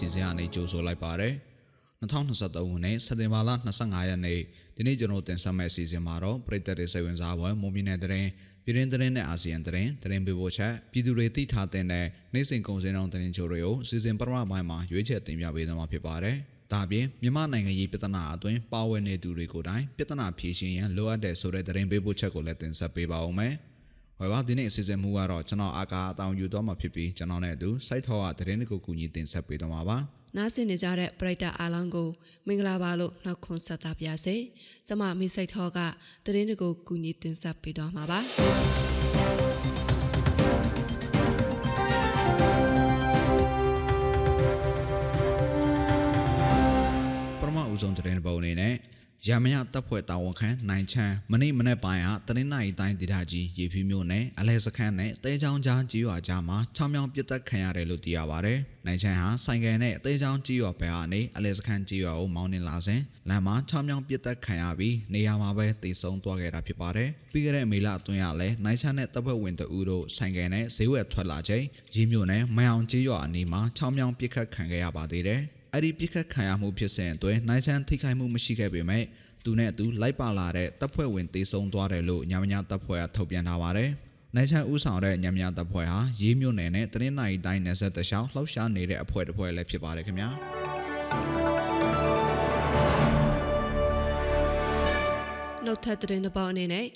စီစဉ်အနေကြိုဆိုလိုက်ပါတယ်2023ခုနှစ်စက်တင်ဘာလ25ရက်နေ့ဒီနေ့ကျွန်တော်တင်ဆက်မယ့်အစီအစဉ်မှာတော့ပြည်သက်တွေစိတ်ဝင်စားဖွယ်မွန်ပြည်နယ်သတင်းပြည်တွင်းသတင်းနဲ့အာဆီယံသတင်းသတင်းပေးပို့ချက်ပြည်သူတွေသိထားတဲ့နိုင်စဉ်ကုန်စည်နှုန်းသတင်းချို့တွေကိုစီစဉ်ပထမပိုင်းမှာရွေးချယ်တင်ပြပေးသွားမှာဖြစ်ပါတယ်ဒါပြင်မြန်မာနိုင်ငံရေးပြည်ထနာအတွင်းပါဝင်နေသူတွေကိုယ်တိုင်ပြည်ထနာဖြည့်ရှင်ရန်လိုအပ်တဲ့ဆိုတဲ့သတင်းပေးပို့ချက်ကိုလည်းတင်ဆက်ပေးပါဦးမယ်။ ဟောပါဒီနေ့အစီအစဉ်မူကတော့ကျွန်တော်အာကာအတောင်ယူတော့မှာဖြစ်ပြီးကျွန်တော်နဲ့အတူစိုက်ထောကသတင်းတွေကိုကူညီတင်ဆက်ပေးတော့မှာပါနားဆင်နေကြတဲ့ပရိသတ်အားလုံးကိုမင်္ဂလာပါလို့နှောက်ခွန်းဆက်တာပါစေ။ကျွန်မမိစိတ်ထောကသတင်းတွေကိုကူညီတင်ဆက်ပေးတော့မှာပါ။ပထမဦးဆုံးသတင်းပုံအနေနဲ့ ရမယတပ်ဖွဲ့တာဝန်ခံနိုင်ချမ်းမနေ့မနေ့ပိုင်းဟာတနင်္လာရီတိုင်းဒေသကြီးရေဖြူမြို့နယ်အလဲစခန်းနဲ့တဲချောင်းကြားကြီးရွာကြားမှာချောင်းမြောင်းပစ်တက်ခံရတယ်လို့သိရပါဗျ။နိုင်ချမ်းဟာဆိုင်ကယ်နဲ့တဲချောင်းကြီးရွာဘက်ကနေအလဲစခန်းကြီးရွာကိုမောင်းနှင်လာစဉ်လမ်းမှာချောင်းမြောင်းပစ်တက်ခံရပြီးနေရာမှာပဲတေဆုံးသွားခဲ့တာဖြစ်ပါတယ်။ပြီးခဲ့တဲ့မေလအတွင်းကလည်းနိုင်ချမ်းနဲ့တပ်ဖွဲ့ဝင်တအူးတို့ဆိုင်ကယ်နဲ့ဈေးဝယ်ထွက်လာချိန်ရေမြို့နယ်မယောင်ကြီးရွာအနီးမှာချောင်းမြောင်းပစ်ခတ်ခံခဲ့ရပါသေးတယ်။ အဲ့ဒီပြစ်ခတ်ခံရမှုဖြစ်စဉ်အတွင်းနိုင်ချမ်းထိခိုက်မှုမရှိခဲ့ပေမဲ့သူနဲ့အတူလိုက်ပါလာတဲ့တပ်ဖွဲ့ဝင်တေဆုံးသွားတယ်လို့ညမညာတပ်ဖွဲ့ကထုတ်ပြန်ထားပါတယ်။နိုင်ချန်ဦးဆောင်တဲ့ညမညာတပ်ဖွဲ့ဟာရေးမြို့နယ်နဲ့တနင်္လာရီတိုင်းနယ်စပ်တခြားလှောက်ရှားနေတဲ့အဖွဲ့တစ်ဖွဲ့လည်းဖြစ်ပါတယ်ခင်ဗျာ။နောက်ထပ်သတင်းတစ်ပေါက်အနေနဲ့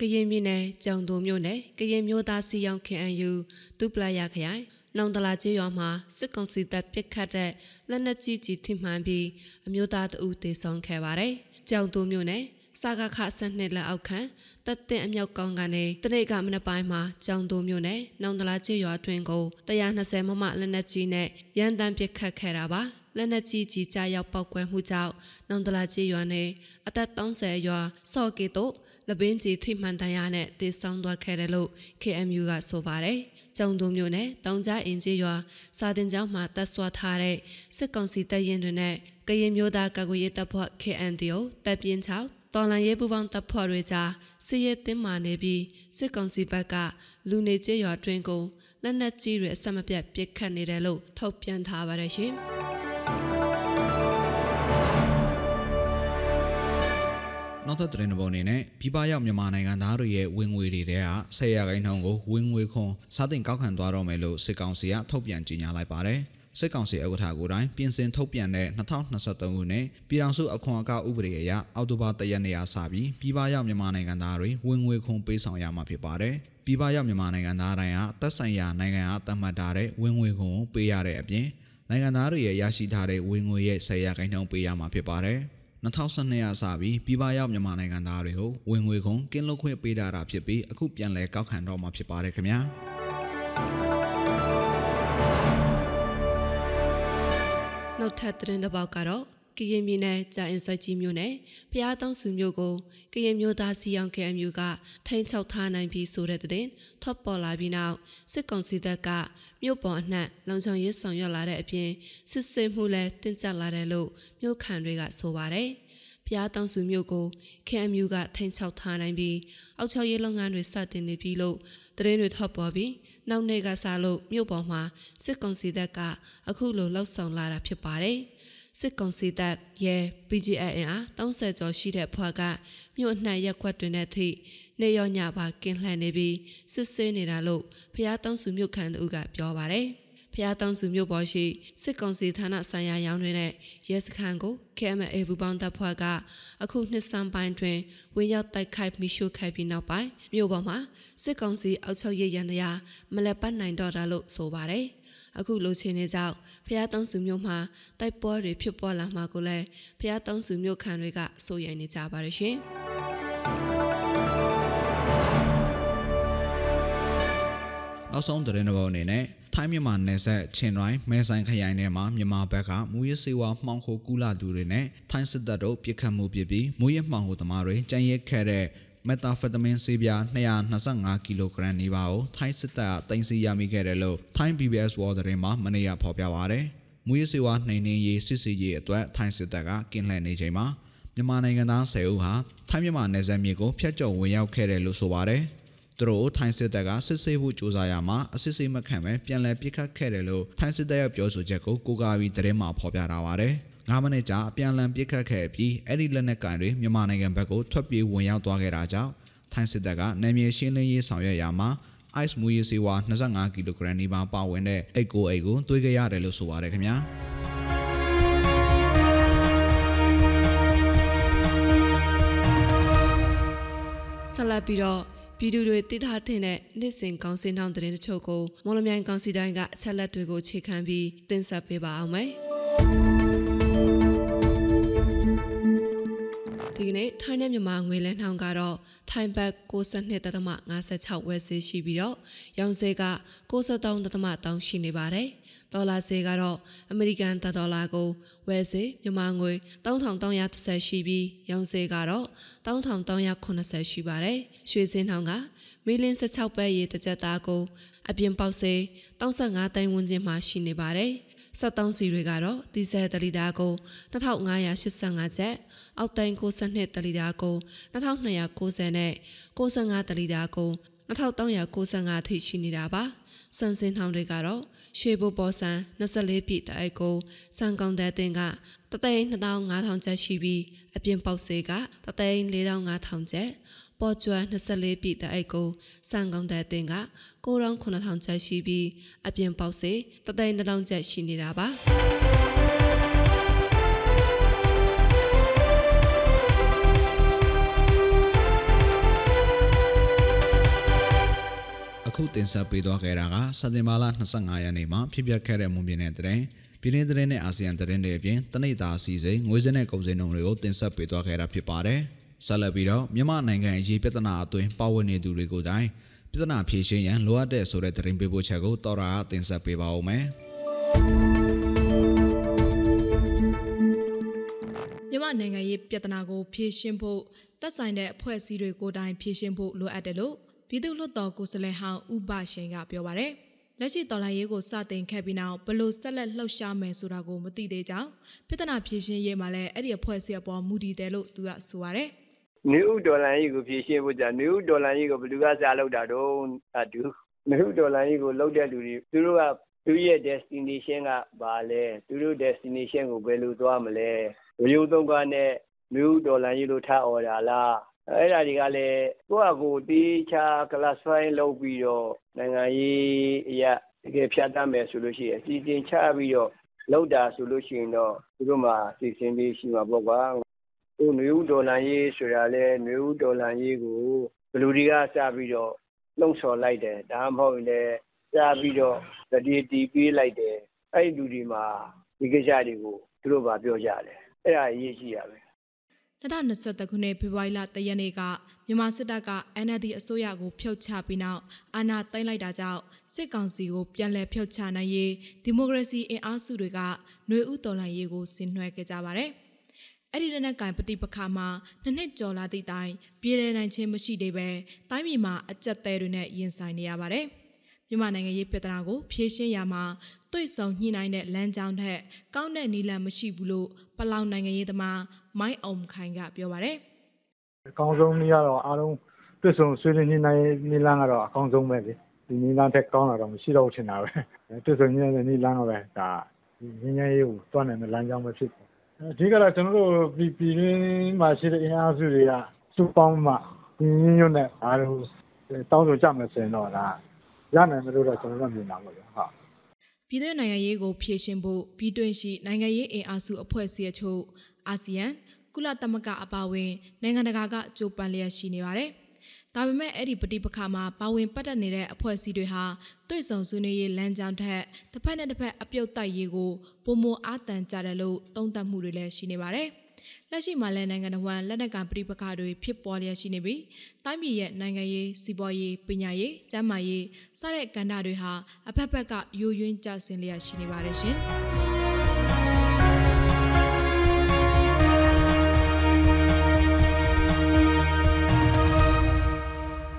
ကရင်ပြည်နယ်ကြောင်တုံမြို့နယ်ကရင်မျိုးသားစီယောင် KNU ဒုပလာရခရိုင် နောင်တလာကျေးရွာမှာစစ်ကောင်စီတပ်ပစ်ခတ်တဲ့လက်နက်ကြီးကြီးထိမှန်ပြီးအမျိုးသားတဦးသေဆုံးခဲ့ပါတယ်။ကြောင်တူမြို့နယ်စာကခဆက်နှစ်လက်အောက်ခံတက်တဲ့အမြောက်ကောင်းကနေတနေ့ကမနက်ပိုင်းမှာကြောင်တူမြို့နယ်နောင်တလာချေရွာတွင်ကို120မမလက်နက်ကြီးနဲ့ရန်တမ်းပစ်ခတ်ခဲ့တာပါလက်နက်ကြီးကြီးကြားရောက်ပောက်ကွဲမှုကြောင့်နောင်တလာချေရွာနယ်အသက်30ရွာစော့ကီတို့လပင်းကြီးထိမှန်တန်ရနဲ့တေဆောင်သွားခဲ့တယ်လို့ KMU ကဆိုပါတယ် ကျုံသူမျိုးနဲ့တောင်ကြားအင်ကြီးရွာစာတင်ကျောင်းမှာတပ်ဆွာထားတဲ့စစ်ကောင်စီတပ်ရင်တွေနဲ့ကရင်မျိုးသားကာကွယ်ရေးတပ်ဖွဲ့ KNDO တပ်ပြင်းချောက်တော်လန်ရေးပူပေါင်းတပ်ဖွဲ့တွေကြားစစ်ရေးတင်းမာနေပြီးစစ်ကောင်စီဘက်ကလူနေကျေးရွာတွင်ကိုလက်နက်ကြီးတွေအဆက်မပြတ်ပစ်ခတ်နေတယ်လို့ထုတ်ပြန်ထားပါတယ်ရှင်။ နောက်ထပ်သတင်းပေါ်အနေနဲ့ပြည်ပရောက်မြန်မာနိုင်ငံသားတွေရဲ့ဝင်ငွေတွေထဲက10ရာခိုင်နှုန်းကိုဝင်ငွေခွန်စားတင်ကောက်ခံသွားတော့မယ်လို့စစ်ကောင်စီကထုတ်ပြန်ကြေညာလိုက်ပါတယ်။စစ်ကောင်စီဥက္ကဋ္ဌကိုယ်တိုင်ပြင်ဆင်ထုတ်ပြန်တဲ့2023ခုနှစ်ပြည်ထောင်စုအခွန်အကောက်ဥပဒေအရအောက်တိုဘာ1ရက်နေ့ကစပြီးပြည်ပရောက်မြန်မာနိုင်ငံသားတွေဝင်ငွေခွန်ပေးဆောင်ရမှာဖြစ်ပါတယ်။ပြည်ပရောက်မြန်မာနိုင်ငံသားတိုင်းဟာသက်ဆိုင်ရာနိုင်ငံအားသတ်မှတ်ထားတဲ့ဝင်ငွေခွန်ကိုပေးရတဲ့အပြင်နိုင်ငံသားတွေရဲ့ရရှိထားတဲ့ဝင်ငွေရဲ့10ရာခိုင်နှုန်းပေးရမှာဖြစ်ပါတယ်။ 2012ရာစပြီးပြည်ပရောက်မြန်မာနိုင်ငံသားတွေကိုဝင်ငွေခွန်ကင်းလွတ်ခွင့်ပေးတာဖြစ်ပြီးအခုပြန်လည်ကောက်ခံတော့မှာဖြစ်ပါတယ်ခင်ဗျာနောက်ထပ်သတင်းတစ်ပေါက်ကတော့ ကရင်ပြည်နယ်ကြာအင်ဆွဲကြီးမြို့နယ်ဖျားတောင်းစုမြို့ကိုကရင်မျိုးသားစီအောင် KMU ကထိန်းချုပ်ထားနိုင်ပြီးဆိုတဲ့တဲ့ထွက်ပေါ်လာပြီးနောက်စစ်ကောင်စီတပ်ကမြို့ပေါ်အနှံ့လုံခြုံရေးဆောင်ရွက်လာတဲ့အပြင်စစ်ဆေးမှုလည်းတင်းကျပ်လာတယ်လို့မြို့ခံတွေကဆိုပါတယ်။ဖျားတောင်းစုမြို့ကို KMU ကထိန်းချုပ်ထားနိုင်ပြီးအောက်ချောရေးလုပ်ငန်းတွေစတင်နေပြီလို့သတင်းတွေထွက်ပေါ်ပြီးနောက်နေ့ကစလို့မြို့ပေါ်မှာစစ်ကောင်စီတပ်ကအခုလိုလှုပ်ဆောင်လာတာဖြစ်ပါတယ်။ စစ်ကောင်စီတပ်ရဲ PGN အား30ကျော်ရှိတဲ့ဖွဲ့ကမြို့အနှံ့ရက်ခွက်တွင်တဲ့အထိနေရောညပါကင်းလှန်နေပြီးစစ်ဆေးနေတာလို့ဖျားတောင်းစုမြို့ခံတို့ကပြောပါတယ်။ဖျားတောင်းစုမြို့ပေါ်ရှိစစ်ကောင်စီဌာနဆိုင်ရာရောင်းတွေနဲ့ရဲစခန်းကို KMA ဘူပေါင်းတပ်ဖွဲ့ကအခုနှစ်စံပိုင်းတွင်ဝင်ရောက်တိုက်ခိုက်မိရှုခိုက်ပြီးနောက်ပိုင်းမြို့ပေါ်မှာစစ်ကောင်စီအောက်ချုပ်ရေးရန်တရားမလက်ပတ်နိုင်တော့တာလို့ဆိုပါတယ်။ အခုလိုချင်နေကြောက်ဖះတောင်းစုမျိုးမှာတိုက်ပွဲတွေဖြစ်ပေါ်လာမှာကိုလည်းဖះတောင်းစုမျိုးခံတွေကစိုးရိမ်နေကြပါတယ်ရှင်နောက်ဆုံးသတင်းတော်အနေနဲ့ထိုင်းမြန်မာနယ်စပ်ချင်းရိုင်းမဲဆိုင်ခရိုင်ထဲမှာမြန်မာဘက်ကမူရစေဝါမှောင်ခိုကူလာသူတွေနဲ့ထိုင်းစစ်တပ်တို့ပြစ်ခတ်မှုဖြစ်ပြီးမူရမှောင်ခိုသမားတွေကြံရက်ခဲ့တဲ့ မက်တာဖက်တမင်ဆေးပြား225ကီလိုဂရမ်နီးပါးကိုထိုင်းစစ်တပ်ကတင်စီရမိခဲ့တယ်လို့ထိုင်း PBS World သတင်းမှာမနေ့ကဖော်ပြပါရယ်။မူရစေဝါနှိမ်နှင်းရေးစစ်စီရေးအတွက်ထိုင်းစစ်တပ်ကကင်းလှည့်နေချိန်မှာမြန်မာနိုင်ငံသား10ဦးဟာထိုင်းမြန်မာနယ်စပ်မြေကိုဖျက်ကျော်ဝင်ရောက်ခဲ့တယ်လို့ဆိုပါရယ်။သူတို့ထိုင်းစစ်တပ်ကစစ်ဆေးဖို့ကြိုးစားရမှာအစစ်ဆေးမခံပဲပြန်လည်ပြစ်ခတ်ခဲ့တယ်လို့ထိုင်းစစ်တပ်ရဲ့ပြောဆိုချက်ကိုကိုးကားပြီးသတင်းမှာဖော်ပြထားပါတယ်။ 9မိနစ်ကြာအပြန်အလှန်ပြစ်ခတ်ခဲ့ပြီးအဲ့ဒီလက်နက်ကင်တွေမြန်မာနိုင်ငံဘက်ကိုထွက်ပြေးဝင်ရောက်သွားခဲ့တာကြောင့်ထိုင်းစစ်တပ်ကနယ်မြေရှင်းလင်းရေးဆောင်ရွက်ရမှာ ice မူရစီဝါ25ကီလိုဂရမ်နီးပါးပါဝင်တဲ့အိတ်ကိုအိတ်ကိုတွေးကြရတယ်လို့ဆိုပါတယ်ခင်ဗျာ။ဆက်လက်ပြီးတော့ပြည်သူတွေတည်ထားတဲ့နေ့စဉ်ကောင်းစင်ထောင်တဲ့တချို့ကိုမော်လမြိုင်ကောင်စီတိုင်းကအချက်လက်တွေကိုခြေခံပြီးတင်ဆက်ပေးပါအောင်မယ်။ နေ့ထိုင်းနဲ့မြန်မာငွေလဲနှောင်းကတော့ထိုင်းဘတ်62.56ဝယ်ဆေးရှိပြီးတော့ရောင်းဈေးက63.3ရှိနေပါတယ်။ဒေါ်လာဈေးကတော့အမေရိကန်ဒေါ်လာကိုဝယ်ဈေးမြန်မာငွေ3330ရှိပြီးရောင်းဈေးကတော့3380ရှိပါတယ်။ရွှေဈေးနှောင်းကမီလင်း16ပဲရေတစ်ကြက်သားကိုအပြင်ပေါက်ဈေး35သိန်းဝန်းကျင်မှာရှိနေပါတယ်။ 73စီတွေကတော့ဒီဇယ်တလီတာကို2585ကျပ်အောက်တိန်62တလီတာကို2290နဲ့65တလီတာကို2395ထိရှိနေတာပါစံစင်ထောင်တွေကတော့ရွှေဘိုပေါ်ဆန်24ပြည့်တိုက်ကိုစံကောင်တဲ့တင်ကတသိန်း2500ကျပ်ရှိပြီးအပြင်ပေါက်စေကတသိန်း4500ကျပ် ပေါ်ကျွမ်း24ပြည့်တိုက်ကိုစံကောင်တဲ့တင်က9900ကျပ်ရှိပြီးအပြင်ပေါက်စေတသိန်း1000ကျပ်ရှိနေတာပါအခုတင်ဆက်ပေးသွားခဲ့တာကစက်တင်ဘာလ25ရက်နေ့မှာဖြစ်ပျက်ခဲ့တဲ့မွန်ပြည်နယ်တဲ့ပြည်내သတင်းနဲ့အာဆီယံသတင်းတွေအပြင်တနိတာအစည်းစိမ်ငွေစင်းနဲ့ကုန်စည်နှုန်းတွေကိုတင်ဆက်ပေးသွားခဲ့တာဖြစ်ပါတယ်။ ဆက်လက်ပြီးတော့မြန်မာနိုင်ငံအရေးပြဿနာအတွင်းပါဝင်နေသူတွေကိုတိုင်ပြဿနာဖြေရှင်းရန်လိုအပ်တဲ့ဆိုတဲ့သတင်းပေးပို့ချက်ကိုတော်ရာတင်ဆက်ပေးပါဦးမယ်။မြန်မာနိုင်ငံရေးပြဿနာကိုဖြေရှင်းဖို့သက်ဆိုင်တဲ့အဖွဲ့အစည်းတွေကိုတိုင်ဖြေရှင်းဖို့လိုအပ်တယ်လို့ပြည်သူ့လွှတ်တော်ကိုယ်စားလှယ်ဟောင်းဥပရှိန်ကပြောပါရယ်လက်ရှိတော်လှန်ရေးကိုစတင်ခဲ့ပြီးနောက်ဘလို့ဆက်လက်လှုပ်ရှားမယ်ဆိုတာကိုမသိသေးကြောင်းပြဿနာဖြေရှင်းရေးမှာလည်းအဲ့ဒီအဖွဲ့အစည်းအပေါ်မူတည်တယ်လို့သူကဆိုပါရယ် နယူးဒေါ်လာကြီးကိုဖြည့်ရှင်းဖို့ကြာနယူးဒေါ်လာကြီးကိုဘယ်သူကစားလောက်တာတော့အတူနယူးဒေါ်လာကြီးကိုလောက်တဲ့လူတွေသူတို့ကသူရဲ့ destination ကဘာလဲသူတို့ destination ကိုဘယ်လိုသွားမလဲရိုးသုံးကားနဲ့နယူးဒေါ်လာကြီးလို့ထားអော်တာလားအဲ့ဒါတွေကလည်းကိုယ့်အကိုတေးချာ classify လုပ်ပြီးတော့နိုင်ငံရေးအရာတကယ်ဖြတ်တတ်မယ်ဆိုလို့ရှိရင်အစီအစဉ်ချပြီးတော့လောက်တာဆိုလို့ရှိရင်တော့သူတို့မှာစီစဉ်လေးရှိမှာပေါ့ကွာ ဟိုနွေဦးဒေါ်လာရေးဆိုတာလဲနွေဦးဒေါ်လာရေးကိုဘလူတွေကစပြီးတော့လုံဆော်လိုက်တယ်ဒါမှမဟုတ်လည်းစပြီးတော့တတိတီးပေးလိုက်တယ်အဲ့ဒီလူတွေမှာဒီကိစ္စတွေကိုသူတို့ကပြောကြတယ်အဲ့ဒါအရေးကြီးရပဲ2023ခုနှစ်ဖေဖော်ဝါရီလ3ရက်နေ့ကမြန်မာစစ်တပ်က NLD အစိုးရကိုဖျောက်ချပြီးနောက်အာဏာသိမ်းလိုက်တာကြောင့်စစ်ကောင်စီကိုပြန်လည်ဖျောက်ချနိုင်ရေးဒီမိုကရေစီအင်အားစုတွေကຫນွေဥတော်လှန်ရေးကိုဆင်နွှဲခဲ့ကြပါတယ်။ အဲ့ဒီတဲ့နဲ့ကင်ပฏิပခါမှာနှစ်နှစ်ကျော်လာသည့်တိုင်ပြည်လဲနိုင်ခြင်းမရှိသေးပဲတိုင်းပြည်မှာအကြက်သေးတွေနဲ့ရင်ဆိုင်နေရပါတယ်။မြန်မာနိုင်ငံရေးပြဿနာကိုဖြေရှင်းရမှာတွေ့ဆုံညှိနှိုင်းတဲ့လမ်းကြောင်းထက်ကောင်းတဲ့နည်းလမ်းမရှိဘူးလို့ပလောင်နိုင်ငံရေးသမားမိုင်းအောင်ခိုင်ကပြောပါတယ်။အကောင်းဆုံးနည်းကတော့အားလုံးတွေ့ဆုံဆွေးနွေးညှိနှိုင်းနည်းလမ်းကတော့အကောင်းဆုံးပဲလေ။ဒီနည်းလမ်းထက်ကောင်းတာတော့မရှိတော့ချင်တာပဲ။တွေ့ဆုံညှိနှိုင်းတဲ့နည်းလမ်းကပဲဒါငင်းငယ်ရေးကိုတွန်းနိုင်တဲ့လမ်းကြောင်းပဲဖြစ်တယ်။ အဓိကတော့ ကျွန်တော်တို့ ပြည်ပြည်ရင်းမှာရှိတဲ့ အင်အားစုတွေက စုပေါင်းမှ ညီညွတ်တဲ့အားလုံးတောင်းဆိုကြမယ်ဆိုရင်တော့ဒါရနိုင်မယ်လို့တော့ ကျွန်တော်တို့ မြင်တာပေါ့ဗျာဟုတ်ပြည်သူနိုင်ငံရေးကို ဖြည့်ရှင်ဖို့ ပြည်တွင်းရှိ နိုင်ငံရေးအင်အားစု အဖွဲ့အစည်းအချို့ အာဆီယံ ကုလသမဂ္ဂ အပါအဝင် နိုင်ငံတကာက ကြိုးပမ်းလျက်ရှိနေပါတယ်။ ဒါပေမဲ့အဲ့ဒီပဋိပက္ခမှာပါဝင်ပတ်သက်နေတဲ့အဖွဲ့အစည်းတွေဟာတွေ့ဆုံဆွေးနွေးရေးလမ်းကြောင်းထက်တစ်ဖက်နဲ့တစ်ဖက်အပြုတ်တိုက်ရေးကိုပုံမအားတန်ကြတယ်လို့သုံးသပ်မှုတွေလည်းရှိနေပါတယ်။လက်ရှိမှာလည်းနိုင်ငံတော်လက်နက်ကပြိပခါတွေဖြစ်ပေါ်လျက်ရှိနေပြီးတိုင်းပြည်ရဲ့နိုင်ငံရေးစီးပွားရေးပညာရေးကျန်းမာရေးစတဲ့ကဏ္ဍတွေဟာအဖက်ဖက်ကယိုယွင်းကျဆင်းလျက်ရှိနေပါတယ်ရှင်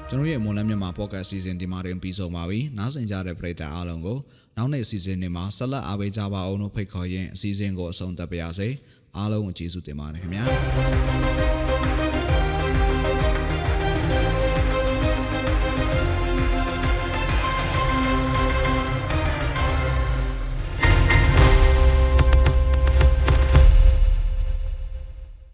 ကျွန်တော်ရဲ့မွန်လန်းမြန်မာပေါ့ကတ်စီစဉ်ဒီမှာတင်ပြီးဆုံးပါပြီ။နားဆင်ကြတဲ့ပရိသတ်အားလုံးကိုနောက်နေ့စီစဉ်တွေမှာဆက်လက်အားပေးကြပါအောင်လို့ဖိတ်ခေါ်ရင်းအစီအစဉ်ကိုအဆုံးသတ်ပါရစေ။အားလုံးကိုကျေးဇူးတင်ပါတယ်ခင်ဗျာ